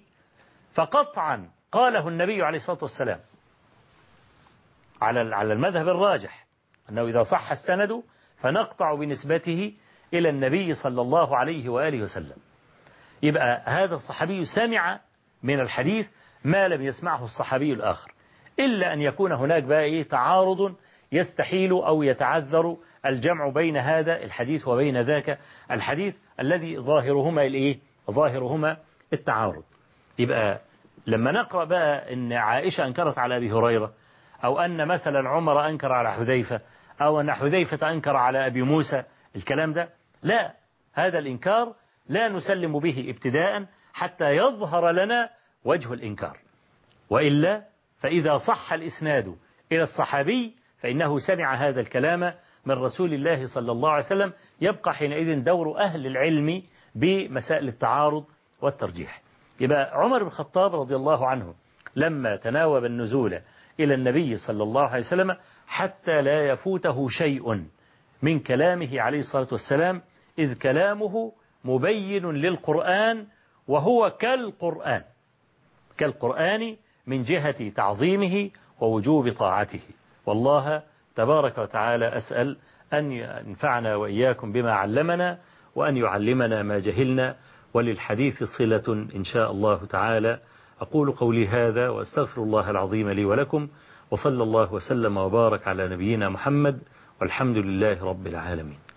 فقطعا قاله النبي عليه الصلاة والسلام على على المذهب الراجح أنه إذا صح السند فنقطع بنسبته إلى النبي صلى الله عليه وآله وسلم. يبقى هذا الصحابي سمع من الحديث ما لم يسمعه الصحابي الآخر إلا أن يكون هناك بقى إيه تعارض يستحيل أو يتعذر الجمع بين هذا الحديث وبين ذاك الحديث الذي ظاهرهما الإيه؟ ظاهرهما التعارض. يبقى لما نقرأ بقى أن عائشة أنكرت على أبي هريرة أو أن مثلا عمر أنكر على حذيفة أو أن حذيفة أنكر على أبي موسى الكلام ده لا هذا الإنكار لا نسلم به ابتداء حتى يظهر لنا وجه الإنكار. وإلا فإذا صح الإسناد إلى الصحابي فإنه سمع هذا الكلام من رسول الله صلى الله عليه وسلم يبقى حينئذ دور أهل العلم بمسائل التعارض والترجيح. يبقى عمر بن الخطاب رضي الله عنه لما تناوب النزول إلى النبي صلى الله عليه وسلم حتى لا يفوته شيء من كلامه عليه الصلاة والسلام إذ كلامه مبين للقرآن وهو كالقرآن كالقرآن من جهة تعظيمه ووجوب طاعته. والله تبارك وتعالى أسأل أن ينفعنا وإياكم بما علمنا وأن يعلمنا ما جهلنا وللحديث صلة إن شاء الله تعالى. أقول قولي هذا وأستغفر الله العظيم لي ولكم وصلى الله وسلم وبارك على نبينا محمد والحمد لله رب العالمين.